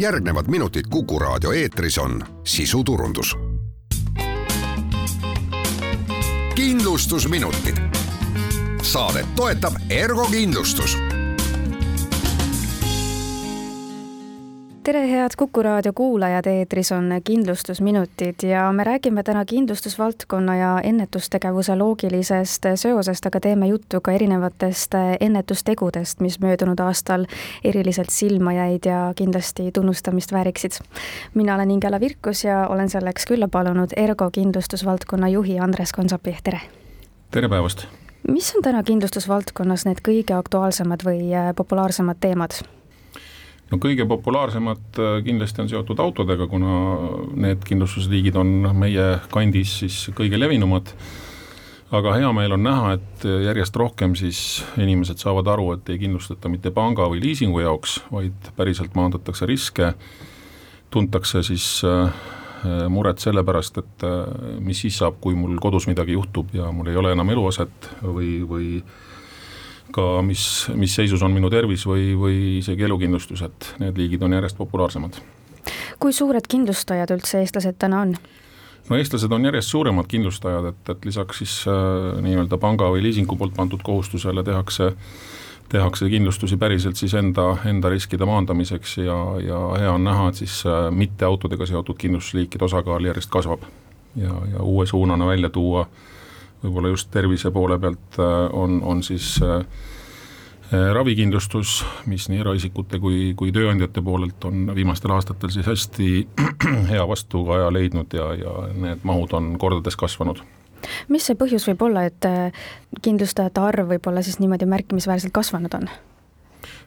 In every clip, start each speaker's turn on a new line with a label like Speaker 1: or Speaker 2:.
Speaker 1: järgnevad minutid Kuku raadio eetris on sisuturundus. kindlustusminutid. saadet toetab Ergo kindlustus
Speaker 2: tere, head Kuku raadio kuulajad, eetris on kindlustusminutid ja me räägime täna kindlustusvaldkonna ja ennetustegevuse loogilisest seosest, aga teeme juttu ka erinevatest ennetustegudest, mis möödunud aastal eriliselt silma jäid ja kindlasti tunnustamist vääriksid. mina olen Ingela Virkus ja olen selleks külla palunud Ergo kindlustusvaldkonna juhi Andres Konsapi, tere!
Speaker 3: tere päevast!
Speaker 2: mis on täna kindlustusvaldkonnas need kõige aktuaalsemad või populaarsemad teemad?
Speaker 3: No kõige populaarsemad äh, kindlasti on seotud autodega, kuna need kindlustusliigid on meie kandis siis kõige levinumad. aga hea meel on näha, et järjest rohkem siis inimesed saavad aru, et ei kindlustata mitte panga või liisingu jaoks, vaid päriselt maandatakse riske, tuntakse siis äh, muret selle pärast, et äh, mis siis saab, kui mul kodus midagi juhtub ja mul ei ole enam eluaset või, või ka mis, mis seisus on minu tervis või, või isegi elukindlustus, et need liigid on järjest populaarsemad.
Speaker 2: kui suured kindlustajad üldse eestlased täna on?
Speaker 3: no eestlased on järjest suuremad kindlustajad, et, et lisaks siis äh, nii-öelda panga või liisingu poolt pandud kohustusele tehakse tehakse kindlustusi päriselt siis enda, enda riskide maandamiseks ja, ja hea on näha, et siis äh, mitte autodega seotud kindlustusliikide osakaal järjest kasvab. ja, ja uue suunana välja tuua äh, võib-olla just tervise poole pealt äh, on, on siis äh, äh, ravikindlustus, mis nii eraisikute kui, kui tööandjate poolelt on viimastel aastatel siis hästi hea vastukaja leidnud ja, ja need mahud on kordades kasvanud
Speaker 2: mis see põhjus võib olla, et kindlustajate arv võib-olla siis niimoodi märkimisväärselt kasvanud on?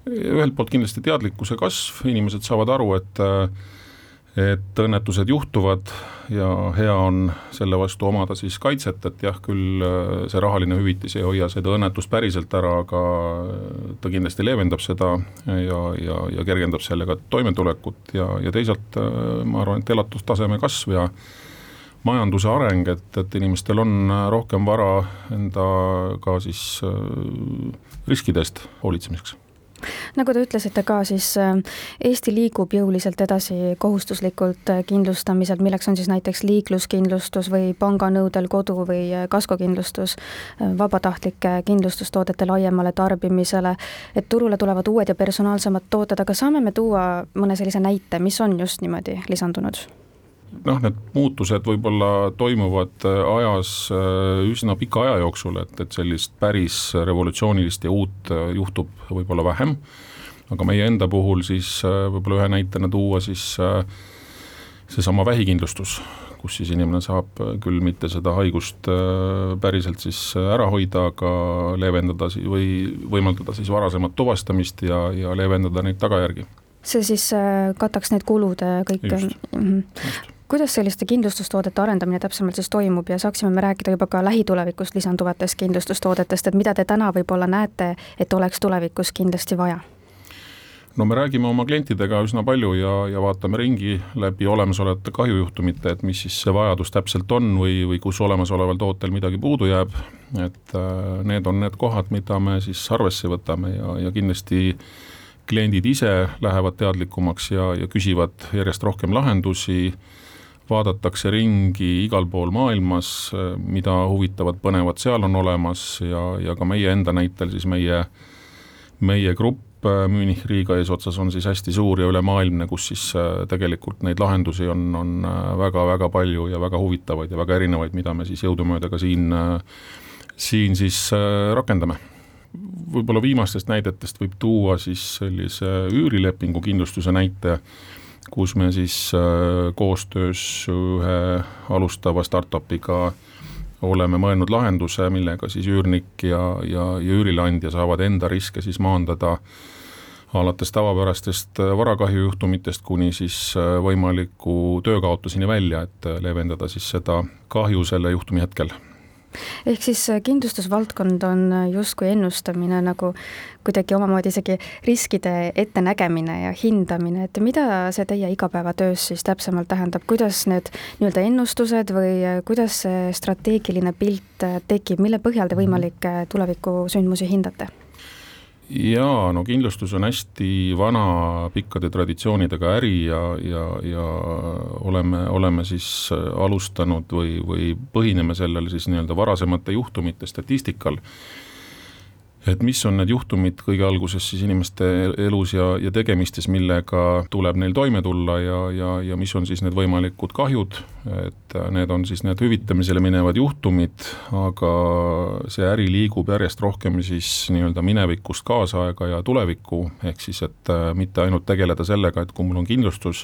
Speaker 3: ühelt poolt kindlasti teadlikkuse kasv, inimesed saavad aru, et et õnnetused juhtuvad ja hea on selle vastu omada siis kaitset, et jah, küll äh, see rahaline hüvitis ei hoia seda õnnetust päriselt ära, aga ta kindlasti leevendab seda ja, ja, ja kergendab sellega toimetulekut ja, ja teisalt äh, ma arvan, et elatustaseme kasv ja majanduse areng, et, et inimestel on rohkem vara enda ka siis äh, riskidest hoolitsemiseks
Speaker 2: nagu te ütlesite ka, siis äh, Eesti liigub jõuliselt edasi kohustuslikult äh, kindlustamisel, milleks on siis näiteks liikluskindlustus või panganõudel kodu või äh, kaskokindlustus, vabatahtlike kindlustustoodete laiemale tarbimisele, et turule tulevad uued ja personaalsemad tooted, aga saame me tuua mõne sellise näite, mis on just niimoodi lisandunud?
Speaker 3: Noh, need muutused võib-olla toimuvad äh, ajas äh, üsna pika aja jooksul, et, et sellist päris revolutsioonilist ja uut äh, juhtub võib-olla vähem, aga meie enda puhul siis võib-olla ühe näitena tuua siis seesama vähikindlustus, kus siis inimene saab küll mitte seda haigust päriselt siis ära hoida, aga leevendada või võimaldada siis varasemat tuvastamist ja, ja leevendada neid tagajärgi.
Speaker 2: See siis kataks need kulud kõik? Kuidas selliste kindlustustoodete arendamine täpsemalt siis toimub ja saaksime me rääkida juba ka lähitulevikust lisanduvatest kindlustustoodetest, et mida te täna võib-olla näete, et oleks tulevikus kindlasti vaja?
Speaker 3: no me räägime oma klientidega üsna palju ja, ja vaatame ringi läbi olemasolevate kahjujuhtumite, et mis siis see vajadus täpselt on või, või kus olemasoleval tootel midagi puudu jääb, et äh, need on need kohad, mida me siis arvesse võtame ja, ja kindlasti kliendid ise lähevad teadlikumaks ja, ja küsivad järjest rohkem lahendusi vaadatakse ringi igal pool maailmas, mida huvitavat, põnevat seal on olemas ja, ja ka meie enda näitel siis meie, meie grupp Münich Riiga eesotsas on siis hästi suur ja ülemaailmne, kus siis äh, tegelikult neid lahendusi on, on väga-väga äh, palju ja väga huvitavaid ja väga erinevaid, mida me siis jõudumööda ka siin, äh, siin siis rakendame. Võib-olla viimastest näidetest võib tuua siis sellise üürilepingu kindlustuse näite kus me siis äh, koostöös ühe alustava startup'iga oleme mõelnud lahenduse, millega siis üürnik ja, ja, ja üürileandja saavad enda riske siis maandada alates tavapärastest äh, varakahjujuhtumitest kuni siis äh, võimaliku töökaotuseni välja, et leevendada siis seda kahju selle juhtumi hetkel
Speaker 2: ehk siis äh, kindlustusvaldkond on äh, justkui ennustamine nagu kuidagi omamoodi isegi riskide ettenägemine ja hindamine, et mida see teie igapäevatöös siis täpsemalt tähendab, kuidas need nii-öelda ennustused või äh, kuidas see strateegiline pilt tekib, mille põhjal te võimalikke tulevikusündmusi hindate?
Speaker 3: Jaa, no kindlustus on hästi vana pikkade traditsioonidega äri ja, ja, ja oleme, oleme siis alustanud või, või põhineme sellel siis nii-öelda varasemate juhtumite statistikal et mis on need juhtumid kõige alguses siis inimeste elus ja, ja tegemistes, millega tuleb neil toime tulla ja, ja, ja mis on siis need võimalikud kahjud, et need on siis need hüvitamisele minevad juhtumid, aga see äri liigub järjest rohkem siis nii-öelda minevikust kaasaega ja tulevikku, ehk siis et äh, mitte ainult tegeleda sellega, et kui mul on kindlustus,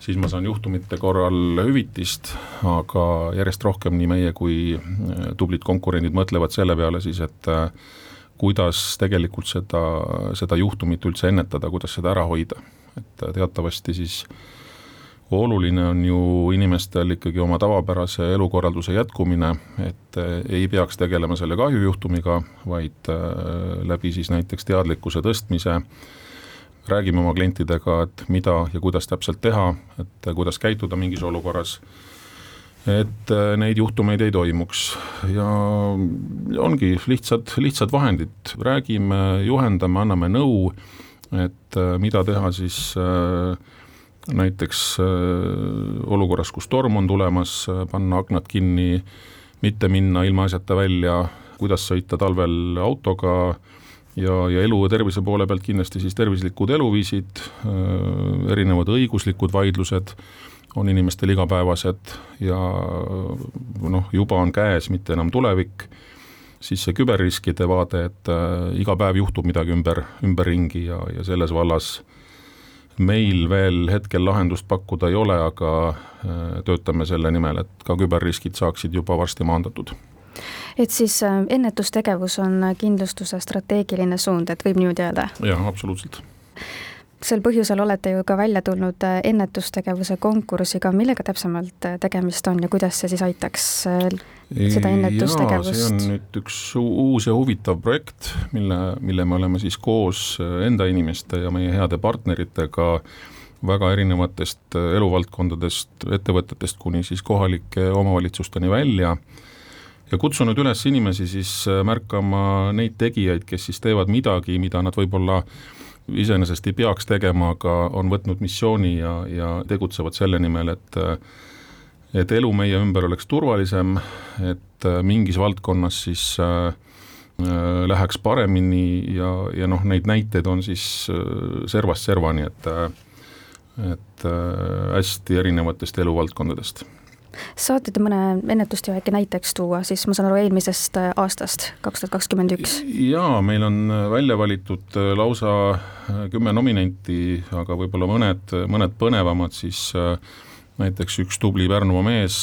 Speaker 3: siis ma saan juhtumite korral hüvitist, aga järjest rohkem nii meie kui äh, tublid konkurendid mõtlevad selle peale siis, et äh, kuidas tegelikult seda, seda juhtumit üldse ennetada, kuidas seda ära hoida. et teatavasti siis oluline on ju inimestel ikkagi oma tavapärase elukorralduse jätkumine, et ei peaks tegelema selle kahjujuhtumiga, vaid äh, läbi siis näiteks teadlikkuse tõstmise räägime oma klientidega, et mida ja kuidas täpselt teha, et kuidas käituda mingis olukorras et äh, neid juhtumeid ei toimuks. Ja ongi lihtsad, lihtsad vahendid, räägime, juhendame, anname nõu, et äh, mida teha siis äh, näiteks olukorras, kus torm on tulemas, panna aknad kinni, mitte minna ilmaasjata välja, kuidas sõita talvel autoga ja, ja elu ja tervise poole pealt kindlasti siis tervislikud eluviisid, erinevad õiguslikud vaidlused on inimestel igapäevased ja noh, juba on käes, mitte enam tulevik, siis see küberriskide vaade, et äh, iga päev juhtub midagi ümber, ümberringi ja, ja selles vallas meil veel hetkel lahendust pakkuda ei ole, aga äh, töötame selle nimel, et ka küberriskid saaksid juba varsti maandatud
Speaker 2: et siis äh, ennetustegevus on kindlustuse strateegiline suund, et võib niimoodi öelda?
Speaker 3: jah, absoluutselt
Speaker 2: sel põhjusel olete ju ka välja tulnud äh, ennetustegevuse konkursiga, millega täpsemalt äh, tegemist on ja kuidas see siis aitaks äh, seda ennetustegevust?
Speaker 3: see on nüüd üks uus ja huvitav projekt, mille, mille me oleme siis koos enda inimeste ja meie heade partneritega väga erinevatest eluvaldkondadest, ettevõtetest kuni siis kohalike omavalitsusteni välja ja kutsunud üles inimesi siis märkama neid tegijaid, kes siis teevad midagi, mida nad võib-olla iseenesest ei peaks tegema, aga on võtnud missiooni ja, ja tegutsevad selle nimel, et et elu meie ümber oleks turvalisem, et mingis valdkonnas siis äh, äh läheks paremini ja, ja noh, neid näiteid on siis äh, servast servani, et et äh, hästi erinevatest eluvaldkondadest
Speaker 2: saate te mõne ennetusteo äkki näiteks tuua, siis ma saan aru, eelmisest äh, aastast, kaks tuhat kakskümmend üks?
Speaker 3: jaa, meil on äh, välja valitud äh, lausa kümme nominenti, aga võib-olla mõned, mõned põnevamad siis näiteks üks tubli Pärnumaa mees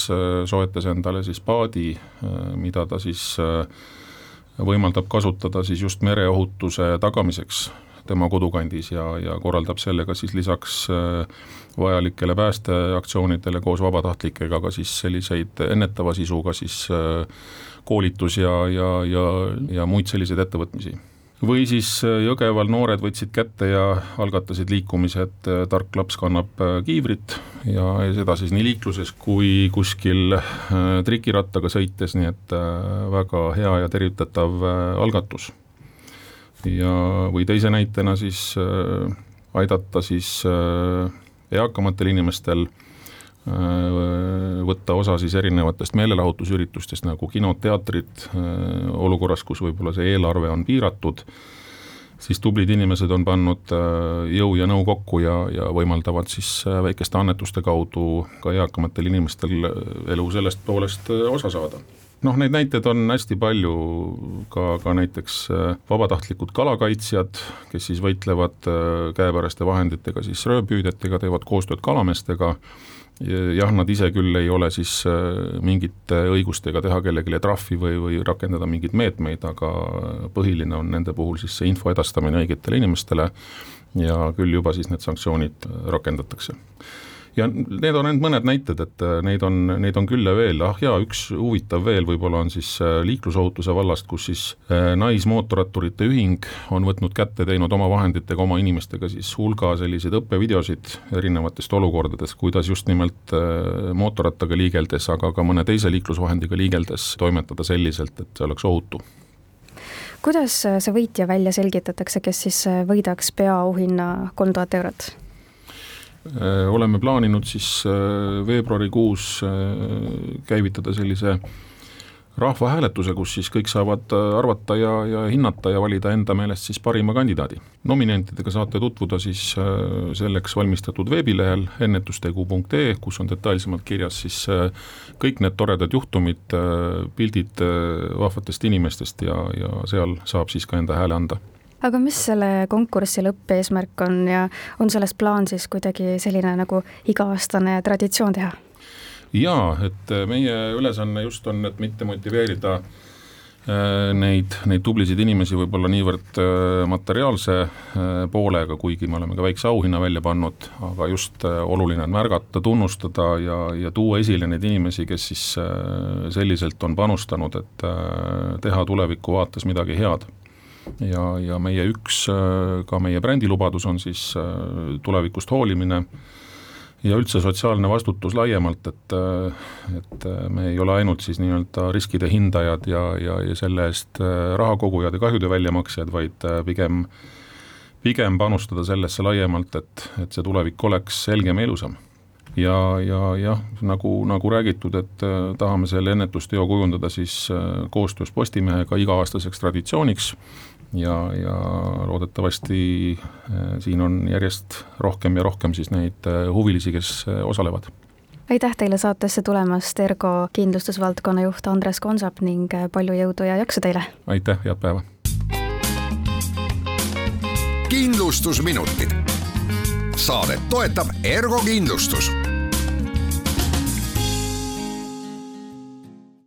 Speaker 3: soetas endale siis paadi, mida ta siis võimaldab kasutada siis just mereohutuse tagamiseks tema kodukandis ja, ja korraldab sellega siis lisaks äh, vajalikele päästeaktsioonidele koos vabatahtlikega ka siis selliseid ennetava sisuga siis äh, koolitus ja, ja, ja, ja muid selliseid ettevõtmisi. Või siis äh, Jõgeval noored võtsid kätte ja algatasid liikumise, et tark laps kannab kiivrit ja seda siis nii liikluses kui kuskil trikirattaga sõites, nii et väga hea ja tervitatav algatus ja, või teise näitena siis äh, aidata siis äh, eakamatel inimestel äh, võtta osa siis erinevatest meelelahutusüritustest nagu kinod, teatrid, äh, olukorras, kus võib-olla see eelarve on piiratud, siis tublid inimesed on pannud äh, jõu ja nõu kokku ja, ja võimaldavad siis väikeste annetuste kaudu ka eakamatel inimestel elu sellest poolest osa saada noh, neid näiteid on hästi palju, ka, ka näiteks äh, vabatahtlikud kalakaitsjad, kes siis võitlevad äh, käepäraste vahenditega siis röövpüüdjatega, teevad koostööd kalameestega, jah, nad ise küll ei ole siis äh, mingite õigustega teha kellelegi trahvi või, või rakendada mingeid meetmeid, aga põhiline on nende puhul siis see info edastamine õigetele inimestele ja küll juba siis need sanktsioonid rakendatakse ja need on ainult mõned näited, et äh, neid on, neid on küll ja veel, ah jaa, üks huvitav veel võib-olla on siis äh, liiklusohutuse vallast, kus siis äh, Naismootorratturite Ühing on võtnud kätte, teinud oma vahenditega, oma inimestega siis hulga selliseid õppevideosid erinevatest olukordadest, kuidas just nimelt mootorrattaga liigeldes, aga ka mõne teise liiklusvahendiga liigeldes toimetada selliselt, et see oleks ohutu
Speaker 2: kuidas see võitja välja selgitatakse, kes siis võidaks peaauhinna kolm tuhat eurot?
Speaker 3: Oleme plaaninud siis veebruarikuus käivitada sellise rahvahääletuse, kus siis kõik saavad äh, arvata ja, ja hinnata ja valida enda meelest siis parima kandidaadi. nominentidega saate tutvuda siis äh, selleks valmistatud veebilehel ennetustegu.ee, kus on detailsemalt kirjas siis äh, kõik need toredad juhtumid, pildid vahvatest inimestest ja, ja seal saab siis ka enda hääle anda
Speaker 2: aga mis selle konkursi lõppeesmärk on ja on sellest plaan siis kuidagi selline nagu iga-aastane traditsioon teha?
Speaker 3: jaa, et äh, meie ülesanne just on, et mitte motiveerida äh, neid, neid tublisid inimesi võib-olla niivõrd äh, materiaalse poolega, kuigi me oleme ka väikse auhinna välja pannud, aga just oluline on märgata, tunnustada ja, ja tuua esile neid inimesi, kes siis selliselt on panustanud, et teha tuleviku vaates midagi head ja, ja meie üks, ka meie brändilubadus on siis tulevikust hoolimine ja üldse sotsiaalne vastutus laiemalt, et, et me ei ole ainult siis nii-öelda riskide hindajad ja, ja, ja selle eest äh, raha kogujad ja kahjude väljamaksjad, vaid äh, pigem, pigem panustada sellesse laiemalt, et, et see tulevik oleks selgem ja ilusam. ja, ja jah, nagu, nagu räägitud, et äh, tahame selle ennetusteo kujundada siis koostöös Postimehega iga-aastaseks traditsiooniks ja, ja loodetavasti äh, siin on järjest rohkem ja rohkem siis neid äh, huvilisi, kes äh, osalevad.
Speaker 2: aitäh teile saatesse tulemast, Ergo kindlustusvaldkonna juht Andres Konsap ning palju jõudu ja jaksu teile!
Speaker 3: aitäh, head päeva!
Speaker 1: kindlustusminutid. saadet toetab Ergo kindlustus